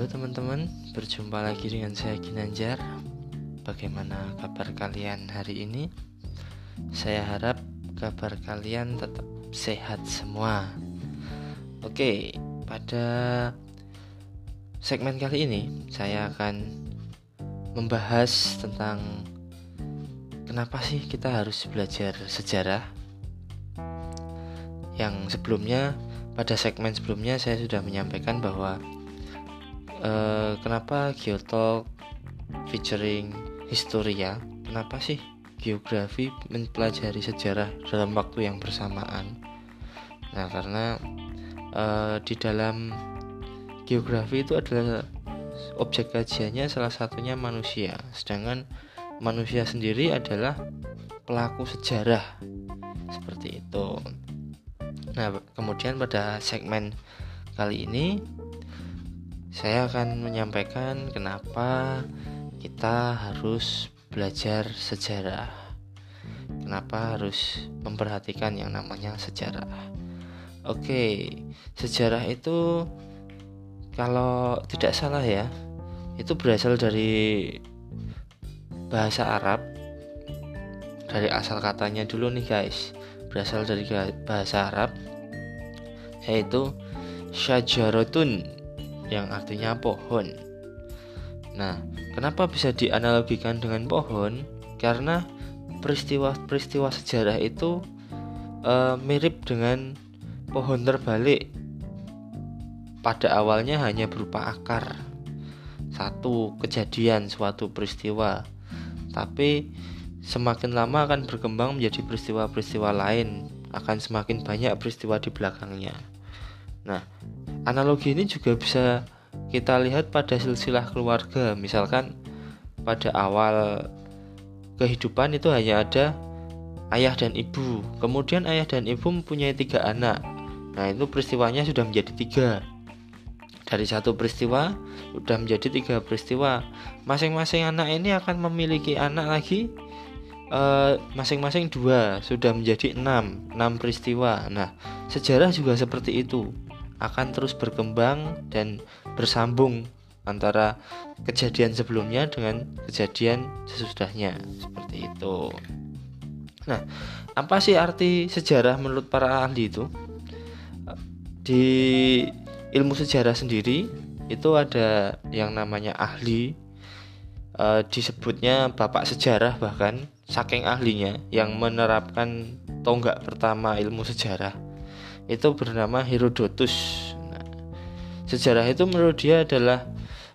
Halo teman-teman, berjumpa lagi dengan saya Ginanjar. Bagaimana kabar kalian hari ini? Saya harap kabar kalian tetap sehat semua. Oke, pada segmen kali ini saya akan membahas tentang kenapa sih kita harus belajar sejarah. Yang sebelumnya pada segmen sebelumnya saya sudah menyampaikan bahwa uh, kenapa Geotalk featuring Historia kenapa sih geografi mempelajari sejarah dalam waktu yang bersamaan? Nah karena uh, di dalam geografi itu adalah objek kajiannya salah satunya manusia. Sedangkan manusia sendiri adalah pelaku sejarah. Seperti itu. Nah kemudian pada segmen kali ini saya akan menyampaikan kenapa kita harus belajar sejarah. Kenapa harus memperhatikan yang namanya sejarah? Oke, sejarah itu kalau tidak salah ya, itu berasal dari bahasa Arab. Dari asal katanya dulu nih guys, berasal dari bahasa Arab yaitu syajaratun yang artinya pohon. Nah, kenapa bisa dianalogikan dengan pohon? Karena peristiwa-peristiwa sejarah itu e, mirip dengan pohon terbalik. Pada awalnya hanya berupa akar satu kejadian suatu peristiwa, tapi semakin lama akan berkembang menjadi peristiwa-peristiwa lain, akan semakin banyak peristiwa di belakangnya. Nah, Analogi ini juga bisa kita lihat pada silsilah keluarga. Misalkan pada awal kehidupan itu hanya ada ayah dan ibu. Kemudian ayah dan ibu mempunyai tiga anak. Nah itu peristiwanya sudah menjadi tiga. Dari satu peristiwa sudah menjadi tiga peristiwa. Masing-masing anak ini akan memiliki anak lagi eh, masing-masing uh, dua sudah menjadi enam enam peristiwa. Nah sejarah juga seperti itu akan terus berkembang dan bersambung antara kejadian sebelumnya dengan kejadian sesudahnya seperti itu. Nah, apa sih arti sejarah menurut para ahli itu? Di ilmu sejarah sendiri itu ada yang namanya ahli e, disebutnya bapak sejarah bahkan saking ahlinya yang menerapkan tonggak pertama ilmu sejarah itu bernama Herodotus. Nah, sejarah itu menurut dia adalah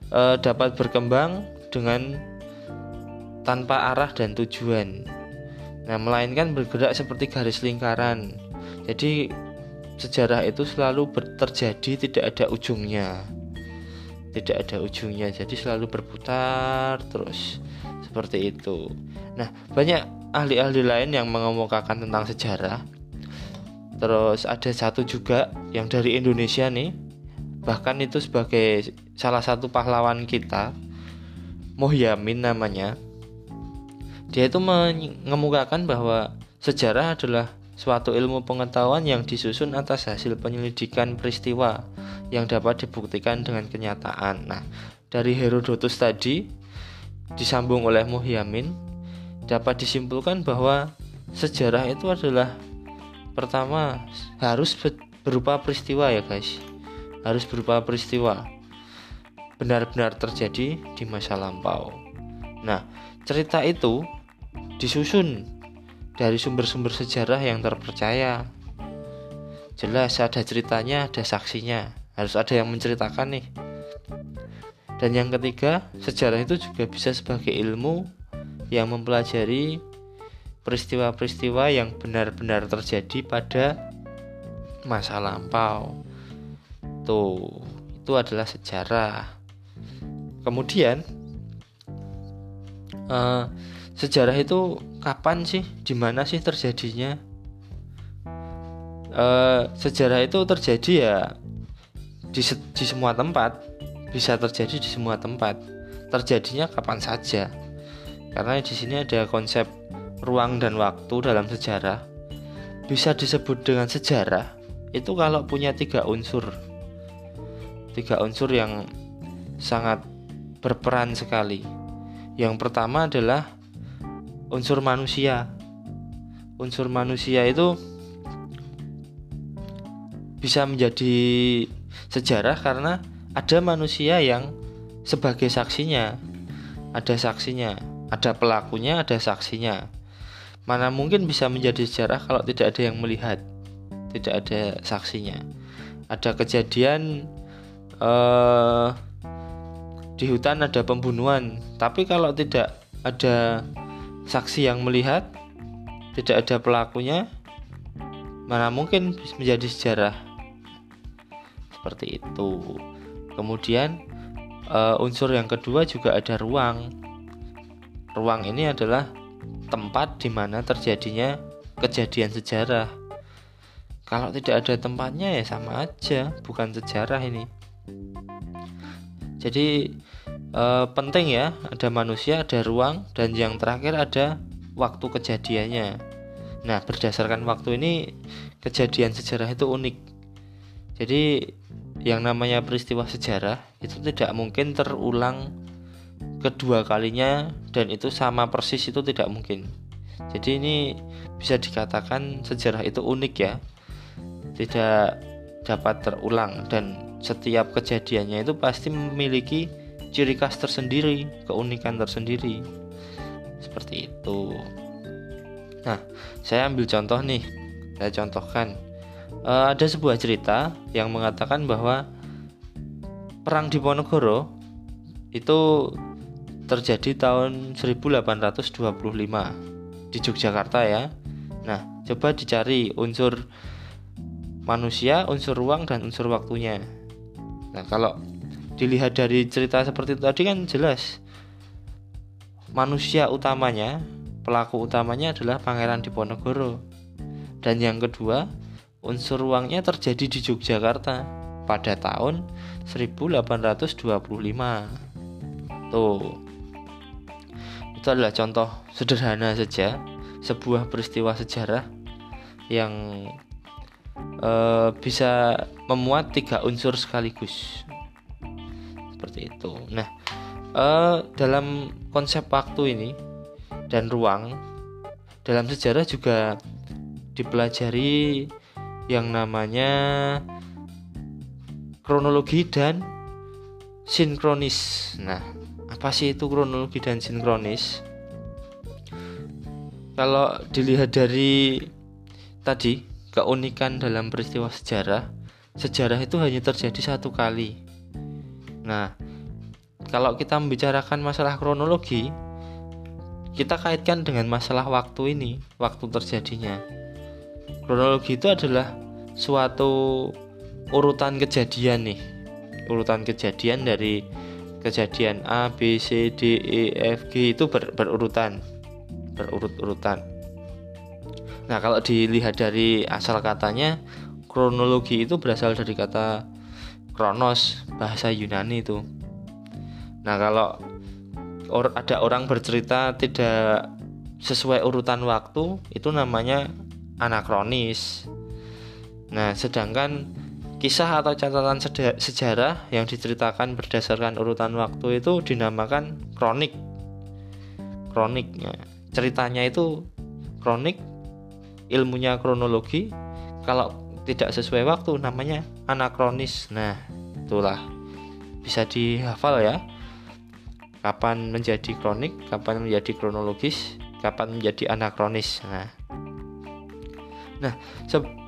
e, dapat berkembang dengan tanpa arah dan tujuan. Nah, melainkan bergerak seperti garis lingkaran. Jadi sejarah itu selalu terjadi tidak ada ujungnya. Tidak ada ujungnya. Jadi selalu berputar terus seperti itu. Nah, banyak ahli-ahli lain yang mengemukakan tentang sejarah Terus ada satu juga yang dari Indonesia nih. Bahkan itu sebagai salah satu pahlawan kita, Mohyamin namanya. Dia itu mengemukakan bahwa sejarah adalah suatu ilmu pengetahuan yang disusun atas hasil penyelidikan peristiwa yang dapat dibuktikan dengan kenyataan. Nah, dari Herodotus tadi disambung oleh Muhyamin dapat disimpulkan bahwa sejarah itu adalah pertama harus berupa peristiwa ya guys. Harus berupa peristiwa. Benar-benar terjadi di masa lampau. Nah cerita itu disusun dari sumber-sumber sejarah yang terpercaya. Jelas ada ceritanya ada saksinya. Harus ada yang menceritakan nih. Dan yang ketiga sejarah itu juga bisa sebagai ilmu yang mempelajari peristiwa-peristiwa yang benar-benar terjadi pada masa lampau. Tuh, itu adalah sejarah. Kemudian uh, sejarah itu kapan sih, di mana sih terjadinya? Uh, sejarah itu terjadi ya di, di semua tempat, bisa terjadi di semua tempat. Terjadinya kapan saja. Karena di sini ada konsep ruang dan waktu dalam sejarah bisa disebut dengan sejarah itu kalau punya tiga unsur tiga unsur yang sangat berperan sekali. Yang pertama adalah unsur manusia. Unsur manusia itu bisa menjadi sejarah karena ada manusia yang sebagai saksinya. Ada saksinya, ada pelakunya, ada saksinya. Mana mungkin bisa menjadi sejarah kalau tidak ada yang melihat, tidak ada saksinya. Ada kejadian eh, di hutan ada pembunuhan, tapi kalau tidak ada saksi yang melihat, tidak ada pelakunya, mana mungkin menjadi sejarah seperti itu. Kemudian uh, unsur yang kedua juga ada ruang. Ruang ini adalah tempat di mana terjadinya kejadian sejarah. Kalau tidak ada tempatnya ya sama aja, bukan sejarah ini. Jadi eh, penting ya, ada manusia, ada ruang, dan yang terakhir ada waktu kejadiannya. Nah, berdasarkan waktu ini kejadian sejarah itu unik. Jadi yang namanya peristiwa sejarah itu tidak mungkin terulang kedua kalinya dan itu sama persis itu tidak mungkin. Jadi ini bisa dikatakan sejarah itu unik ya. Tidak dapat terulang dan setiap kejadiannya itu pasti memiliki ciri khas tersendiri, keunikan tersendiri. Seperti itu. Nah, saya ambil contoh nih. Saya contohkan. E, ada sebuah cerita yang mengatakan bahwa perang di Ponorogo itu terjadi tahun 1825 di Yogyakarta ya. Nah, coba dicari unsur manusia, unsur ruang dan unsur waktunya. Nah, kalau dilihat dari cerita seperti itu tadi kan jelas manusia utamanya, pelaku utamanya adalah Pangeran Diponegoro. Dan yang kedua, unsur ruangnya terjadi di Yogyakarta pada tahun 1825. Tuh. Itu adalah contoh sederhana saja sebuah peristiwa sejarah yang uh, bisa memuat tiga unsur sekaligus seperti itu. Nah, uh, dalam konsep waktu ini dan ruang dalam sejarah juga dipelajari yang namanya kronologi dan sinkronis. Nah, apa sih itu kronologi dan sinkronis? Kalau dilihat dari tadi keunikan dalam peristiwa sejarah, sejarah itu hanya terjadi satu kali. Nah, kalau kita membicarakan masalah kronologi, kita kaitkan dengan masalah waktu ini, waktu terjadinya. Kronologi itu adalah suatu urutan kejadian nih, urutan kejadian dari kejadian A, B, C, D, E, F, G itu ber, berurutan, berurut-urutan. Nah, kalau dilihat dari asal katanya, kronologi itu berasal dari kata kronos, bahasa Yunani itu. Nah, kalau or, ada orang bercerita tidak sesuai urutan waktu, itu namanya anakronis. Nah, sedangkan kisah atau catatan sejarah yang diceritakan berdasarkan urutan waktu itu dinamakan kronik. Kroniknya, ceritanya itu kronik ilmunya kronologi. Kalau tidak sesuai waktu namanya anakronis. Nah itulah. Bisa dihafal ya. Kapan menjadi kronik kapan menjadi kronologis kapan menjadi anakronis. Nah Nah,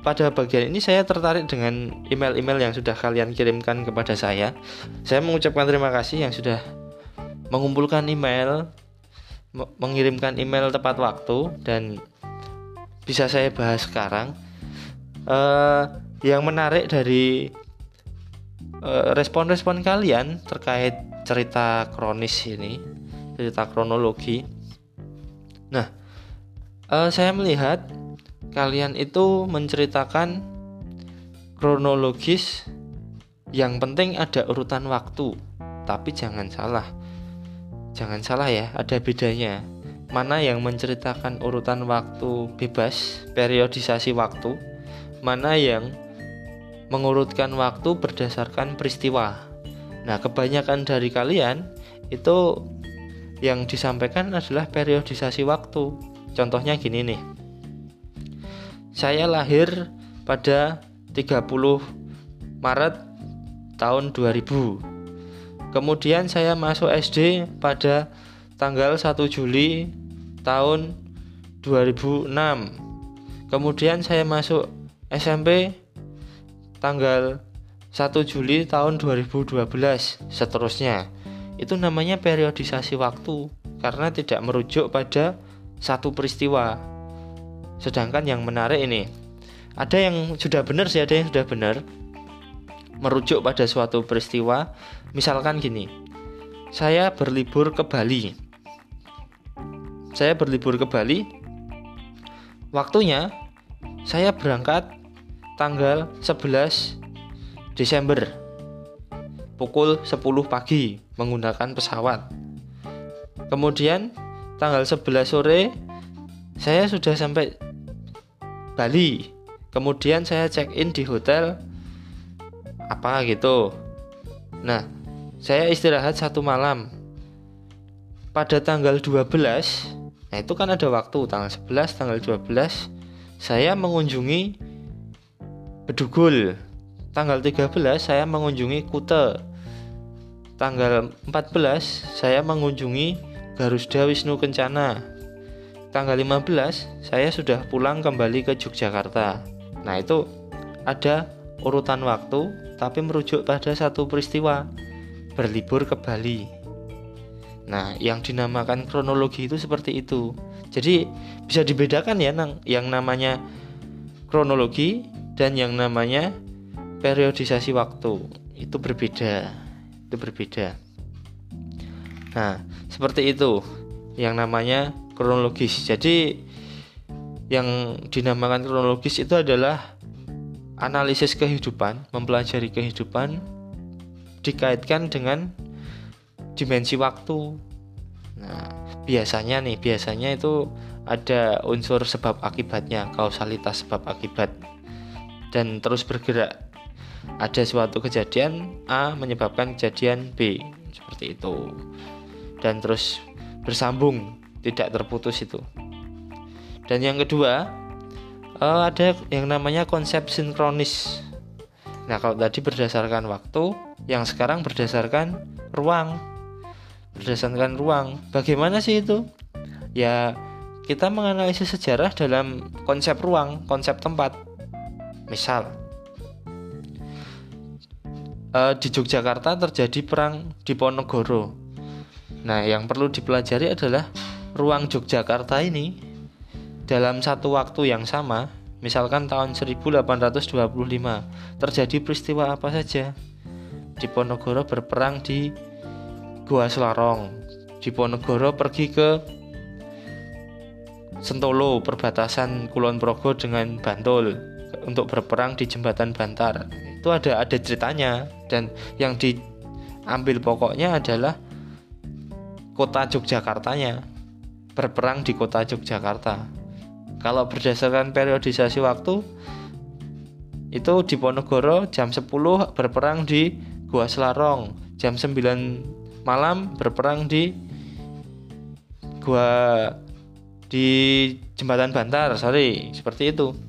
pada bagian ini saya tertarik dengan email-email yang sudah kalian kirimkan kepada saya. Saya mengucapkan terima kasih yang sudah mengumpulkan email, mengirimkan email tepat waktu dan bisa saya bahas sekarang. Uh, yang menarik dari eh, respon-respon uh, kalian terkait cerita kronis ini, cerita kronologi. Nah, uh, saya melihat kalian itu menceritakan kronologis. Yang penting ada urutan waktu, tapi jangan salah. Jangan salah ya, ada bedanya mana yang menceritakan urutan waktu bebas, periodisasi waktu, mana yang mengurutkan waktu berdasarkan peristiwa. Nah, kebanyakan dari kalian itu yang disampaikan adalah periodisasi waktu. Contohnya gini nih. Saya lahir pada 30 Maret tahun 2000. Kemudian saya masuk SD pada tanggal 1 Juli tahun 2006. Kemudian saya masuk SMP tanggal 1 Juli tahun 2012 seterusnya. Itu namanya periodisasi waktu karena tidak merujuk pada satu peristiwa. Sedangkan yang menarik ini, ada yang sudah benar sih, ada yang sudah benar merujuk pada suatu peristiwa. Misalkan gini, saya berlibur ke Bali. Saya berlibur ke Bali. Waktunya saya berangkat tanggal 11 Desember pukul 10 pagi menggunakan pesawat. Kemudian tanggal 11 sore saya sudah sampai Bali. Kemudian saya check in di hotel apa gitu. Nah, saya istirahat satu malam. Pada tanggal 12, nah itu kan ada waktu tanggal 11, tanggal 12 saya mengunjungi Bedugul. Tanggal 13 saya mengunjungi Kute. Tanggal 14 saya mengunjungi Garusda Wisnu Kencana. Tanggal 15 saya sudah pulang kembali ke Yogyakarta. Nah, itu ada urutan waktu tapi merujuk pada satu peristiwa berlibur ke Bali. Nah, yang dinamakan kronologi itu seperti itu. Jadi bisa dibedakan ya yang namanya kronologi dan yang namanya periodisasi waktu itu berbeda itu berbeda nah seperti itu yang namanya kronologis jadi yang dinamakan kronologis itu adalah analisis kehidupan mempelajari kehidupan dikaitkan dengan dimensi waktu nah biasanya nih biasanya itu ada unsur sebab akibatnya kausalitas sebab akibat dan terus bergerak. Ada suatu kejadian A menyebabkan kejadian B seperti itu. Dan terus bersambung, tidak terputus itu. Dan yang kedua, uh, ada yang namanya konsep sinkronis. Nah, kalau tadi berdasarkan waktu, yang sekarang berdasarkan ruang. Berdasarkan ruang. Bagaimana sih itu? Ya, kita menganalisis sejarah dalam konsep ruang, konsep tempat. Misal uh, di Yogyakarta terjadi perang di Ponorogo. Nah, yang perlu dipelajari adalah ruang Yogyakarta ini dalam satu waktu yang sama, misalkan tahun 1825, terjadi peristiwa apa saja. Di Ponorogo berperang di Gua Selarong. Di Ponorogo pergi ke Sentolo, perbatasan Kulon Progo dengan Bantul untuk berperang di jembatan Bantar itu ada ada ceritanya dan yang diambil pokoknya adalah kota Yogyakartanya berperang di kota Yogyakarta kalau berdasarkan periodisasi waktu itu di Ponorogo jam 10 berperang di Gua Selarong jam 9 malam berperang di Gua di jembatan Bantar sorry seperti itu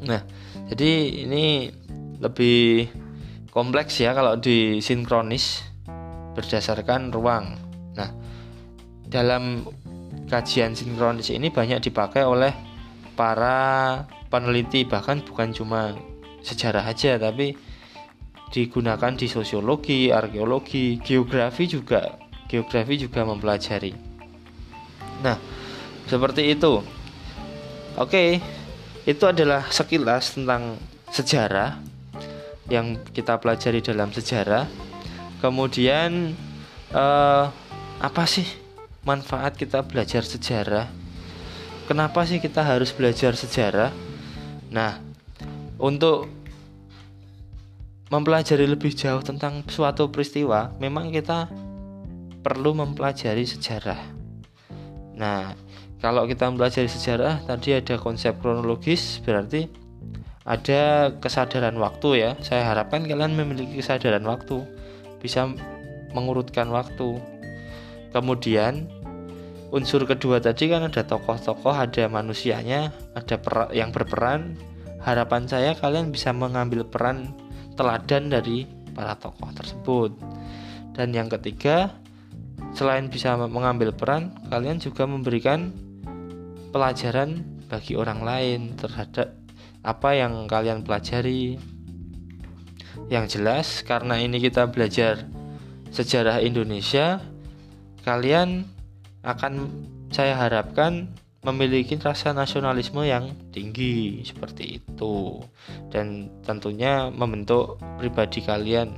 Nah, jadi ini lebih kompleks ya kalau disinkronis berdasarkan ruang. Nah, dalam kajian sinkronis ini banyak dipakai oleh para peneliti bahkan bukan cuma sejarah aja tapi digunakan di sosiologi, arkeologi, geografi juga geografi juga mempelajari. Nah, seperti itu. Oke, itu adalah sekilas tentang sejarah yang kita pelajari dalam sejarah. Kemudian eh, apa sih manfaat kita belajar sejarah? Kenapa sih kita harus belajar sejarah? Nah, untuk mempelajari lebih jauh tentang suatu peristiwa, memang kita perlu mempelajari sejarah. Nah, kalau kita belajar sejarah tadi ada konsep kronologis berarti ada kesadaran waktu ya saya harapkan kalian memiliki kesadaran waktu bisa mengurutkan waktu. Kemudian unsur kedua tadi kan ada tokoh-tokoh, ada manusianya, ada yang berperan. Harapan saya kalian bisa mengambil peran teladan dari para tokoh tersebut. Dan yang ketiga, selain bisa mengambil peran, kalian juga memberikan pelajaran bagi orang lain terhadap apa yang kalian pelajari. Yang jelas, karena ini kita belajar sejarah Indonesia, kalian akan saya harapkan memiliki rasa nasionalisme yang tinggi seperti itu. Dan tentunya membentuk pribadi kalian.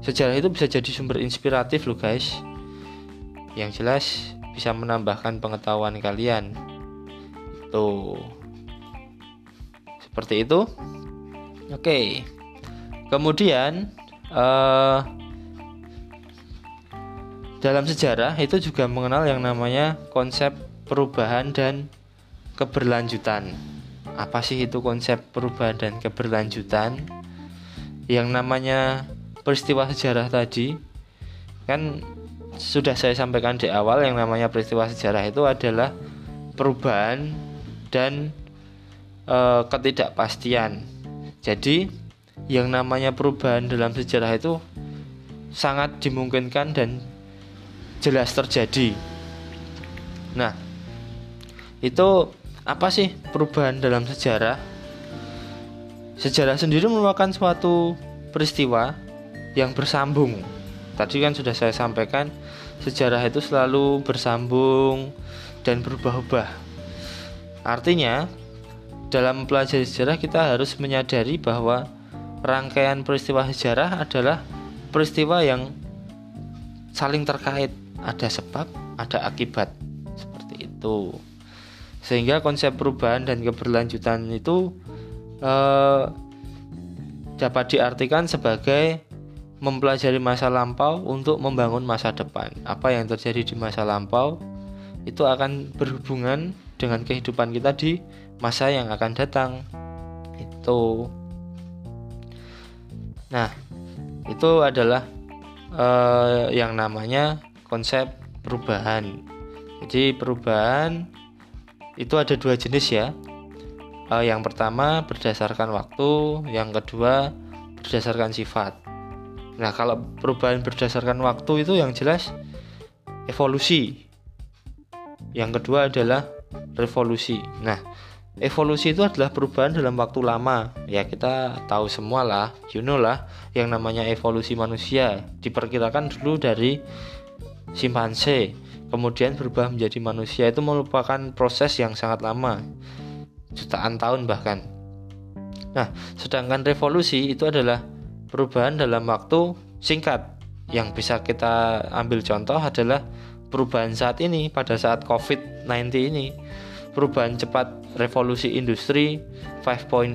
Sejarah itu bisa jadi sumber inspiratif loh guys. Yang jelas bisa menambahkan pengetahuan kalian. Tuh seperti itu. Oke. Kemudian uh, dalam sejarah itu juga mengenal yang namanya konsep perubahan dan keberlanjutan. Apa sih itu konsep perubahan dan keberlanjutan? Yang namanya peristiwa sejarah tadi kan sudah saya sampaikan di awal yang namanya peristiwa sejarah itu adalah perubahan dan e, ketidakpastian. Jadi yang namanya perubahan dalam sejarah itu sangat dimungkinkan dan jelas terjadi. Nah, itu apa sih perubahan dalam sejarah? Sejarah sendiri merupakan suatu peristiwa yang bersambung. Tadi kan sudah saya sampaikan, sejarah itu selalu bersambung dan berubah-ubah. Artinya, dalam mempelajari sejarah kita harus menyadari bahwa rangkaian peristiwa sejarah adalah peristiwa yang saling terkait ada sebab, ada akibat. Seperti itu. Sehingga konsep perubahan dan keberlanjutan itu eh, dapat diartikan sebagai mempelajari masa lampau untuk membangun masa depan. Apa yang terjadi di masa lampau itu akan berhubungan dengan kehidupan kita di masa yang akan datang. Itu. Nah, itu adalah uh, yang namanya konsep perubahan. Jadi perubahan itu ada dua jenis ya. Uh, yang pertama berdasarkan waktu, yang kedua berdasarkan sifat. Nah, kalau perubahan berdasarkan waktu itu yang jelas evolusi. Yang kedua adalah revolusi. Nah, evolusi itu adalah perubahan dalam waktu lama. Ya, kita tahu semua lah, you know lah, yang namanya evolusi manusia diperkirakan dulu dari simpanse kemudian berubah menjadi manusia itu merupakan proses yang sangat lama jutaan tahun bahkan. Nah sedangkan revolusi itu adalah perubahan dalam waktu singkat. Yang bisa kita ambil contoh adalah perubahan saat ini pada saat COVID-19 ini perubahan cepat revolusi industri 5.0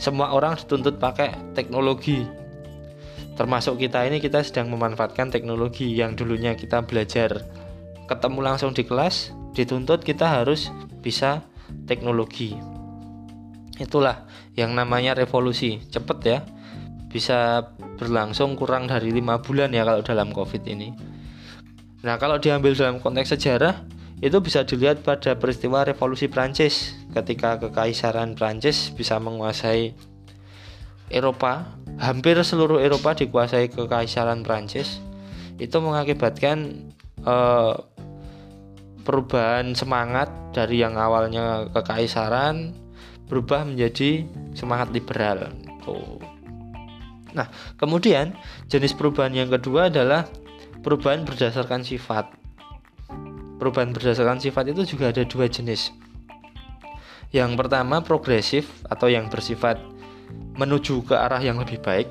semua orang dituntut pakai teknologi termasuk kita ini kita sedang memanfaatkan teknologi yang dulunya kita belajar. Ketemu langsung di kelas dituntut kita harus bisa teknologi. Itulah yang namanya revolusi. Cepet ya. Bisa berlangsung kurang dari lima bulan ya kalau dalam covid ini. Nah kalau diambil dalam konteks sejarah itu bisa dilihat pada peristiwa revolusi Prancis ketika kekaisaran Prancis bisa menguasai Eropa, hampir seluruh Eropa dikuasai kekaisaran Prancis, itu mengakibatkan uh, perubahan semangat dari yang awalnya kekaisaran berubah menjadi semangat liberal. Tuh. Nah, kemudian jenis perubahan yang kedua adalah perubahan berdasarkan sifat. Perubahan berdasarkan sifat itu juga ada dua jenis. Yang pertama progresif atau yang bersifat menuju ke arah yang lebih baik.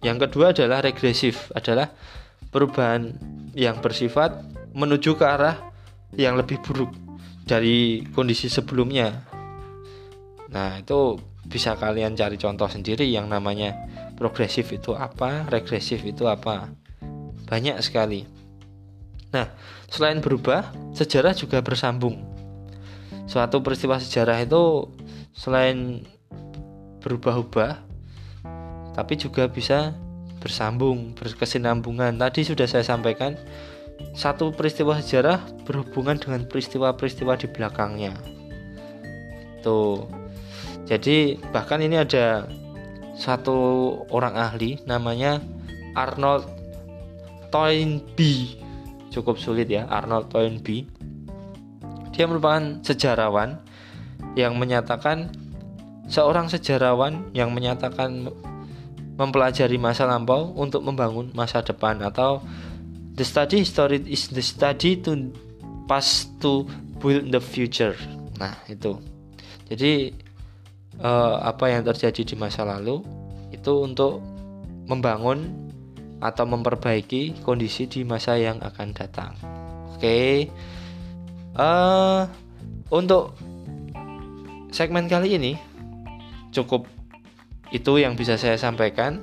Yang kedua adalah regresif, adalah perubahan yang bersifat menuju ke arah yang lebih buruk dari kondisi sebelumnya. Nah, itu bisa kalian cari contoh sendiri yang namanya progresif itu apa, regresif itu apa. Banyak sekali. Nah, selain berubah, sejarah juga bersambung. Suatu peristiwa sejarah itu selain berubah-ubah tapi juga bisa bersambung, berkesinambungan. Tadi sudah saya sampaikan satu peristiwa sejarah berhubungan dengan peristiwa-peristiwa di belakangnya. Tuh. Jadi bahkan ini ada satu orang ahli namanya Arnold Toynbee. Cukup sulit ya, Arnold Toynbee. Dia merupakan sejarawan yang menyatakan seorang sejarawan yang menyatakan mempelajari masa lampau untuk membangun masa depan atau the study history is the study to pass to build the future. Nah, itu. Jadi uh, apa yang terjadi di masa lalu itu untuk membangun atau memperbaiki kondisi di masa yang akan datang. Oke. Okay. Uh, eh, untuk segmen kali ini cukup itu yang bisa saya sampaikan.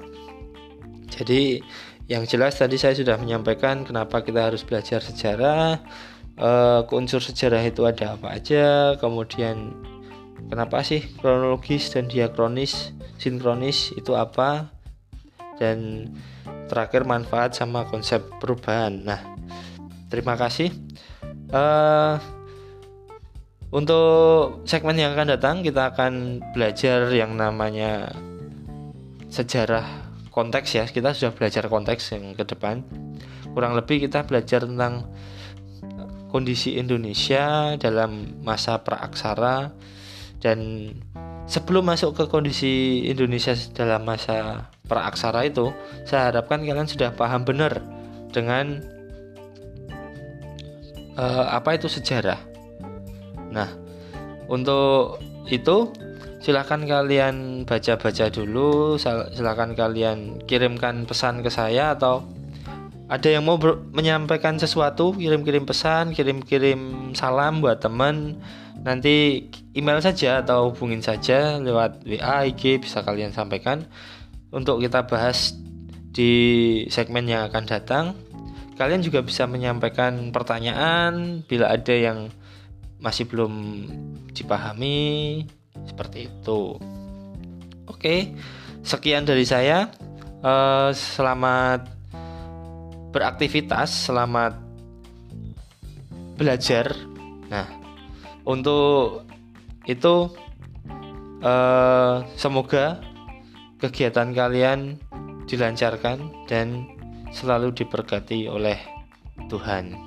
Jadi yang jelas tadi saya sudah menyampaikan kenapa kita harus belajar sejarah, uh, unsur sejarah itu ada apa aja, kemudian kenapa sih kronologis dan diakronis, sinkronis itu apa, dan terakhir manfaat sama konsep perubahan. Nah, terima kasih. Uh, untuk segmen yang akan datang kita akan belajar yang namanya sejarah konteks ya. Kita sudah belajar konteks yang ke depan. Kurang lebih kita belajar tentang kondisi Indonesia dalam masa praaksara dan sebelum masuk ke kondisi Indonesia dalam masa praaksara itu, saya harapkan kalian sudah paham benar dengan uh, apa itu sejarah Nah, untuk itu silahkan kalian baca-baca dulu, silahkan kalian kirimkan pesan ke saya atau ada yang mau menyampaikan sesuatu, kirim-kirim pesan, kirim-kirim salam buat teman. Nanti email saja atau hubungin saja lewat WA, IG bisa kalian sampaikan untuk kita bahas di segmen yang akan datang. Kalian juga bisa menyampaikan pertanyaan bila ada yang masih belum dipahami seperti itu. Oke, sekian dari saya. Uh, selamat beraktivitas, selamat belajar. Nah, untuk itu uh, semoga kegiatan kalian dilancarkan dan selalu diberkati oleh Tuhan.